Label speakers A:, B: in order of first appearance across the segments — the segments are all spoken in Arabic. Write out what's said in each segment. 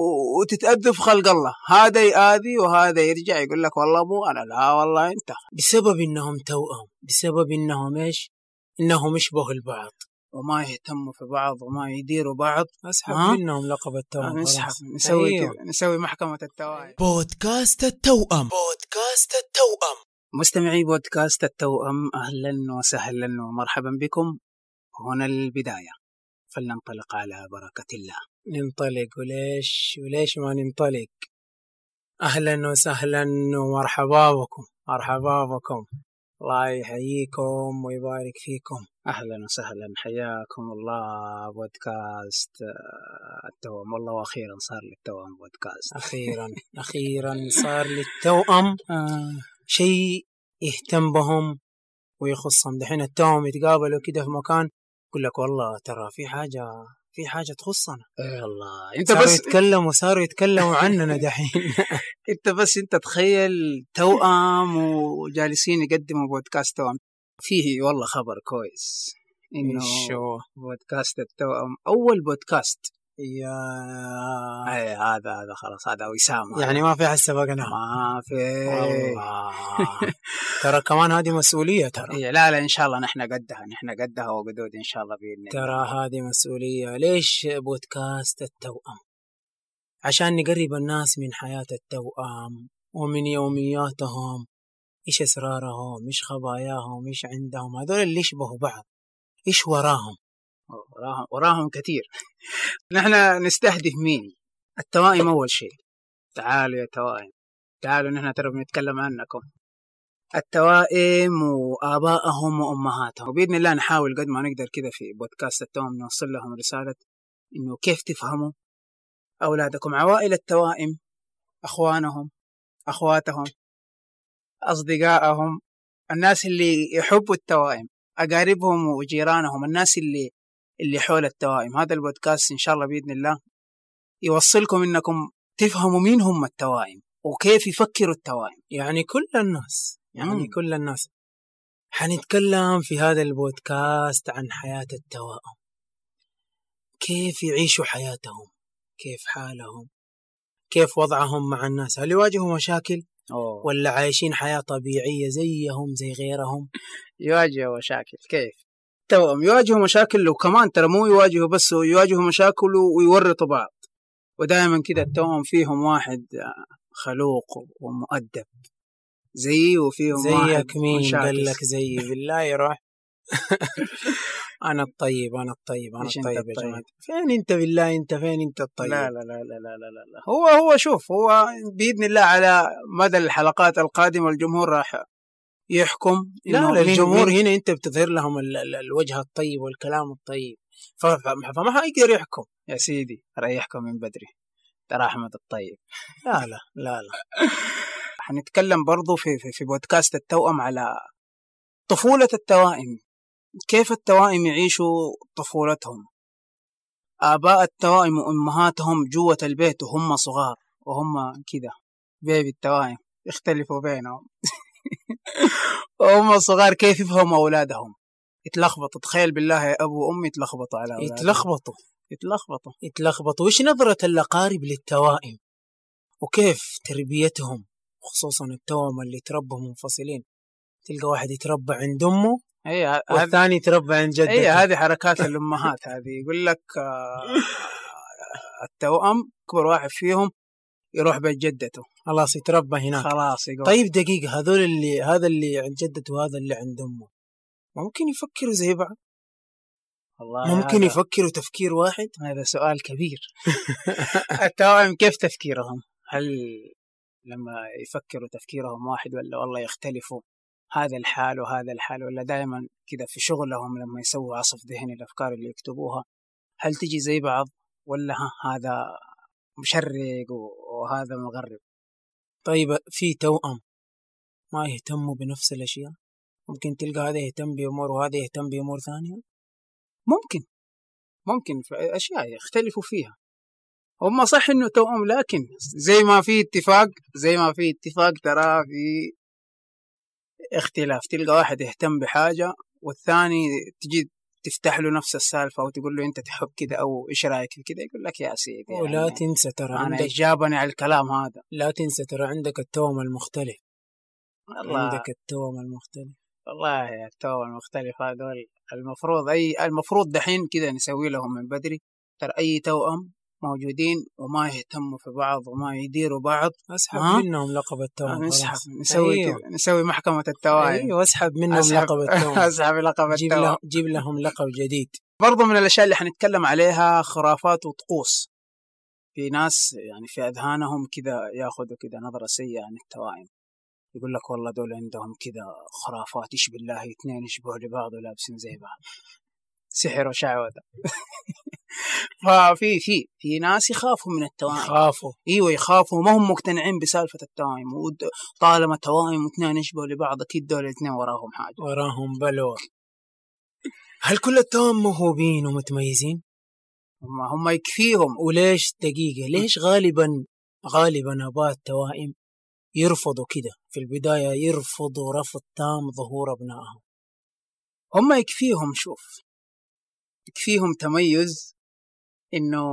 A: و- وتتأذى في خلق الله. هذا يآذي وهذا يرجع يقول لك والله مو أنا. لا والله أنت.
B: بسبب إنهم توأم. بسبب إنهم إيش؟ إنهم يشبهوا البعض.
A: وما يهتموا في بعض وما يديروا بعض.
B: أسحب
A: ها؟
B: منهم لقب التوأم
A: نسحب. نسوي
B: أيوه.
A: نسوي محكمة التوائم
B: بودكاست التوأم. بودكاست التوأم.
A: مستمعي بودكاست التوأم أهلا وسهلا ومرحبا بكم. هنا البداية. فلننطلق على بركة الله.
B: ننطلق وليش؟ وليش ما ننطلق؟ أهلا وسهلا ومرحبا بكم مرحبا بكم. الله يحييكم ويبارك فيكم.
A: أهلا وسهلا حياكم الله بودكاست. التوأم والله وأخيرا صار للتوأم بودكاست.
B: أخيرا أخيرا صار للتوأم
A: آه.
B: شيء يهتم بهم ويخصهم. دحين التوأم يتقابلوا كده في مكان يقول لك والله ترى في حاجة في حاجة تخصنا.
A: اي والله. أنت
B: صاروا
A: بس
B: يتكلموا صاروا يتكلموا عننا دحين.
A: أنت بس أنت تخيل توأم وجالسين يقدموا بودكاست توأم. فيه والله خبر كويس
B: إنه؟
A: بودكاست التوأم أول بودكاست
B: يا
A: اي هذا هذا خلاص هذا وسام.
B: يعني ما في حد سبقنا
A: ما في.
B: والله. ترى كمان هذه مسؤولية ترى.
A: إيه لا لا إن شاء الله نحن قدها نحن قدها وقدود إن شاء الله بإذن الله.
B: ترى هذه مسؤولية. ليش بودكاست التوأم؟ عشان نقرب الناس من حياة التوأم ومن يومياتهم. إيش أسرارهم؟ إيش خباياهم؟ إيش عندهم؟ هذول اللي يشبهوا بعض. إيش وراهم؟
A: وراهم وراهم كثير. نحن نستهدف مين؟ التوائم أول شيء. تعالوا يا توائم. تعالوا نحن ترى بنتكلم عنكم. التوائم وآبائهم وأمهاتهم. وبإذن الله نحاول قد ما نقدر كذا في بودكاست التوائم نوصل لهم رسالة إنه كيف تفهموا أولادكم؟ عوائل التوائم أخوانهم أخواتهم أصدقائهم الناس اللي يحبوا التوائم أقاربهم وجيرانهم الناس اللي اللي حول التوائم. هذا البودكاست إن شاء الله بإذن الله يوصلكم إنكم تفهموا مين هم التوائم وكيف يفكروا التوائم.
B: يعني كل الناس يعني
A: مم.
B: كل الناس حنتكلم في هذا البودكاست عن حياة التوائم. كيف يعيشوا حياتهم؟ كيف حالهم؟ كيف وضعهم مع الناس؟ هل يواجهوا مشاكل؟
A: أوه.
B: ولا عايشين حياة طبيعية زيهم زي غيرهم؟
A: يواجهوا مشاكل كيف؟ التوأم يواجهوا مشاكل وكمان ترى مو يواجهوا بس يواجهوا مشاكل ويورطوا بعض. ودائما كذا التوأم فيهم واحد آه، خلوق ومؤدب. زيي وفيهم
B: زيك مين؟ قال لك زيي بالله يروح. أنا الطيب أنا الطيب
A: أنا
B: الطيب يا جماعة. فين أنت بالله؟ أنت فين أنت الطيب؟
A: لا لا لا لا لا لا, لا. هو هو شوف هو بإذن الله على مدى الحلقات القادمة الجمهور راح يحكم
B: لا الجمهور هنا أنت بتظهر لهم ال- ال- الوجه الطيب والكلام الطيب. فما حيقدر يحكم.
A: يا سيدي ريحكم من بدري. ترى أحمد الطيب.
B: لا لا لا لا.
A: حنتكلم برضو في, في, في بودكاست التوأم على طفولة التوائم. كيف التوائم يعيشوا طفولتهم؟ آباء التوائم وأمهاتهم جوة البيت وهم صغار وهم كذا بيبي التوائم. يختلفوا بينهم. وهم صغار كيف يفهموا أولادهم؟ يتلخبطوا تخيل بالله يا أبو وأم يتلخبطوا على أولادهم.
B: يتلخبطوا.
A: يتلخبطوا.
B: يتلخبطوا. وش نظرة الأقارب للتوائم؟ وكيف تربيتهم؟ خصوصا التوأم اللي تربوا منفصلين. تلقى واحد يتربى عند أمه
A: هذه
B: والثاني يتربى عند جدته.
A: هي هذه حركات الأمهات هذه. يقول لك آه، التوأم كبر واحد فيهم يروح بيت جدته.
B: خلاص يتربى هناك.
A: خلاص يقول.
B: طيب دقيقة هذول اللي هذا اللي عند جدته وهذا اللي عند أمه. ممكن يفكروا زي بعض؟
A: والله
B: ممكن
A: هذا,
B: يفكروا تفكير واحد؟
A: هذا سؤال كبير. التوائم كيف تفكيرهم؟ هل لما يفكروا تفكيرهم واحد ولا والله يختلفوا؟ هذا الحال وهذا الحال ولا دائما كذا في شغلهم لما يسووا عصف ذهني الأفكار اللي يكتبوها؟ هل تجي زي بعض؟ ولا ها هذا مشرق وهذا مغرب؟
B: طيب في توأم. ما يهتموا بنفس الأشياء. ممكن تلقى هذا يهتم بأمور وهذا يهتم بأمور ثانية.
A: ممكن. ممكن في أشياء يختلفوا فيها. هم صح إنه توأم لكن زي ما في اتفاق زي ما في اتفاق ترى في اختلاف. تلقى واحد يهتم بحاجة والثاني تجي تفتح له نفس السالفة أو تقول له أنت تحب كذا أو إيش رأيك في كذا يقول لك يا سيدي
B: ولا
A: يعني
B: تنسى ترى
A: أنا
B: عندك
A: جابني على الكلام هذا.
B: لا تنسى ترى عندك التوم المختلف.
A: والله
B: عندك التوم المختلف.
A: والله يا التوم المختلف هذول المفروض أي المفروض دحين كذا نسوي لهم من بدري. ترى أي توأم موجودين وما يهتموا في بعض وما يديروا بعض.
B: أسحب
A: ها؟
B: منهم لقب التوم
A: نسحب
B: خلاص.
A: نسوي
B: أيوه.
A: نسوي محكمة التوائم.
B: أيوه اسحب منهم
A: أسحب
B: لقب التوم.
A: أسحب لقب
B: جيب
A: التوائم.
B: لهم جيب لهم لقب جديد.
A: برضو من الأشياء اللي حنتكلم عليها خرافات وطقوس. في ناس يعني في أذهانهم كذا ياخذوا كذا نظرة سيئة عن التوائم. يقول لك والله دول عندهم كذا خرافات إيش بالله اثنين يشبهوا لبعض ولابسين زي بعض. سحر وشعوذة. ففي في في ناس يخافوا من التوائم.
B: خافوا
A: إيوه يخافوا. ما هم مقتنعين بسالفة التوائم. طالما توائم واثنين يشبهوا لبعض أكيد دول الاثنين وراهم حاجة.
B: وراهم بلوى. هل كل التوام موهوبين ومتميزين؟
A: هم هم يكفيهم.
B: وليش دقيقة؟ ليش غالبا غالبا آباء التوائم يرفضوا كده؟ في البداية يرفضوا رفض تام ظهور أبنائهم.
A: هم يكفيهم شوف. يكفيهم تميز. إنه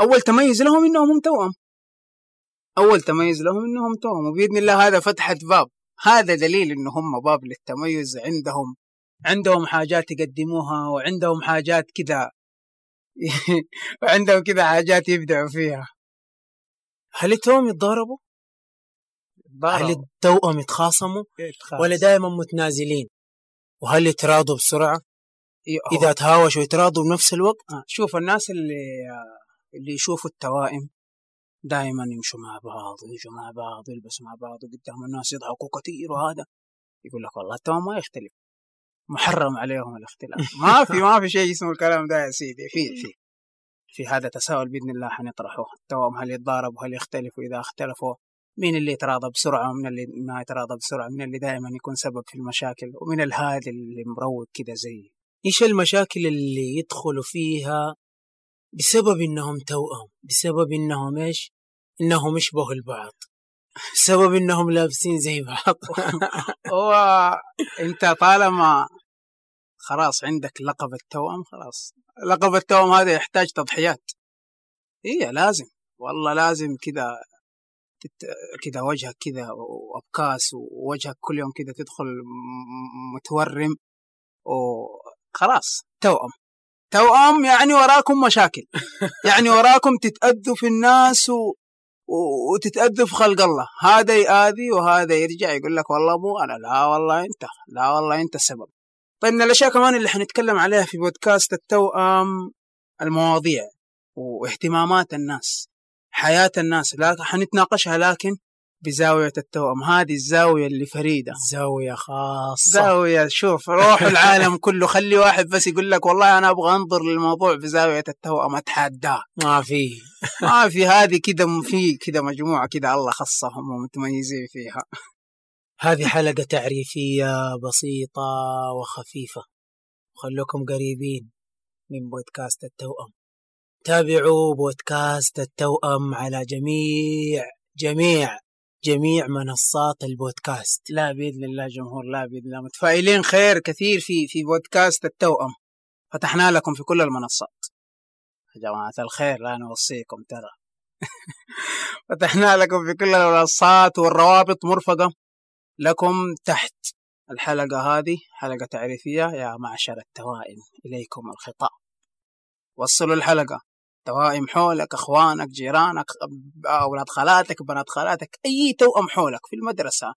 A: أول تميز لهم إنهم هم توأم أول تميز لهم إنهم توأم وبإذن الله هذا فتحت باب هذا دليل إنه هم باب للتميز عندهم عندهم حاجات يقدموها وعندهم حاجات كذا وعندهم كذا حاجات يبدعوا فيها
B: هل التوأم يتضاربوا؟ هل. التوأم يتخاصموا؟ ولا دائما متنازلين؟ وهل يتراضوا بسرعة؟ إذا تهاوشوا يتراضوا بنفس الوقت؟
A: آه، شوف الناس اللي اللي يشوفوا التوائم دائما يمشوا مع بعض ويجوا مع بعض ويلبسوا مع بعض وقدام الناس يضحكوا كثير وهذا. يقول لك والله التوأم ما يختلف. محرم عليهم الاختلاف. ما في ما في شيء اسمه الكلام ده يا سيدي. في في في هذا تساؤل بإذن الله حنطرحه. التوأم هل يتضاربوا هل يختلفوا اذا اختلفوا مين اللي يتراضى بسرعة ومن اللي ما يتراضى بسرعة؟ من اللي دائما يكون سبب في المشاكل؟ ومن الهادي اللي مروق كده زي
B: إيش المشاكل اللي يدخلوا فيها بسبب إنهم توأم بسبب إنهم إيش؟ إنهم يشبهوا البعض. بسبب إنهم لابسين زي بعض.
A: هو أنت طالما خلاص عندك لقب التوأم خلاص. لقب التوأم هذا يحتاج تضحيات. هي لازم. والله لازم كذا كذا وجهك كذا وأبكاس ووجهك كل يوم كذا تدخل متورم وخلاص توأم. توأم يعني وراكم مشاكل. يعني وراكم تتأذوا في الناس و... و- وتتأذوا في خلق الله. هذا يآذي وهذا يرجع يقول لك والله مو أنا. لا والله أنت. لا والله أنت السبب. طيب من الأشياء كمان اللي حنتكلم عليها في بودكاست التوأم المواضيع واهتمامات الناس. حياة الناس. لا حنتناقشها لكن بزاوية التوأم. هذه الزاوية اللي فريدة.
B: زاوية خاصة.
A: زاوية شوف روح العالم كله خلي واحد بس يقول لك والله أنا أبغى أنظر للموضوع بزاوية التوأم أتحداه
B: ما في.
A: ما في هذه كده في كده مجموعة كده الله خصهم ومتميزين فيها.
B: هذه حلقة تعريفية بسيطة وخفيفة. خلوكم قريبين من بودكاست التوأم. تابعوا بودكاست التوأم على جميع جميع جميع منصات البودكاست.
A: لا بإذن الله جمهور لا بإذن الله متفائلين. خير كثير في في بودكاست التوأم. فتحنا لكم في كل المنصات. يا جماعة الخير لا نوصيكم ترى. فتحنا لكم في كل المنصات والروابط مرفقة لكم تحت الحلقة هذه حلقة تعريفية. يا معشر التوائم إليكم الخطاب. وصلوا الحلقة. توائم حولك أخوانك جيرانك أولاد خالاتك بنات خالاتك أي توأم حولك في المدرسة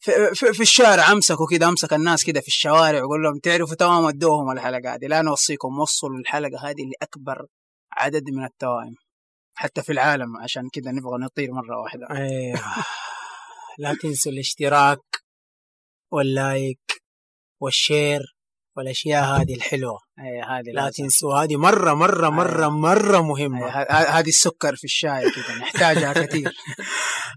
A: في, في, في الشارع امسكوا كده أمسك الناس كده في الشوارع وقول لهم تعرفوا توأم ودوهم الحلقة هذه لا نوصيكم وصلوا الحلقة هذه لأكبر عدد من التوائم حتى في العالم عشان كده نبغى نطير مرة واحدة
B: أيوه. لا تنسوا الاشتراك واللايك والشير والأشياء هذه الحلوة.
A: أي هذه
B: لا. تنسوا هذه مرة مرة مرة مرة
A: أي
B: مهمه
A: ه- ه- هذه السكر في الشاي كده نحتاجها كثير.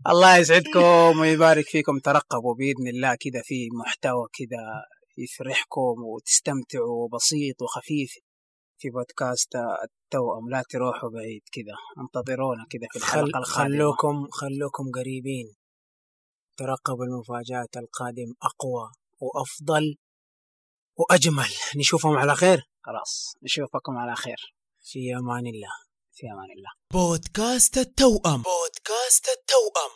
A: الله يسعدكم ويبارك فيكم. ترقبوا بإذن الله كده في محتوى كده يفرحكم وتستمتعوا بسيط وخفيف في بودكاست التوأم. لا تروحوا بعيد كده انتظرونا كده في الحلقة
B: خل... خلوكم خلوكم قريبين. ترقبوا المفاجآت القادم أقوى وأفضل. وأجمل. نشوفهم على خير.
A: خلاص نشوفكم على خير.
B: في أمان الله.
A: في أمان الله.
B: بودكاست التوأم. بودكاست التوأم.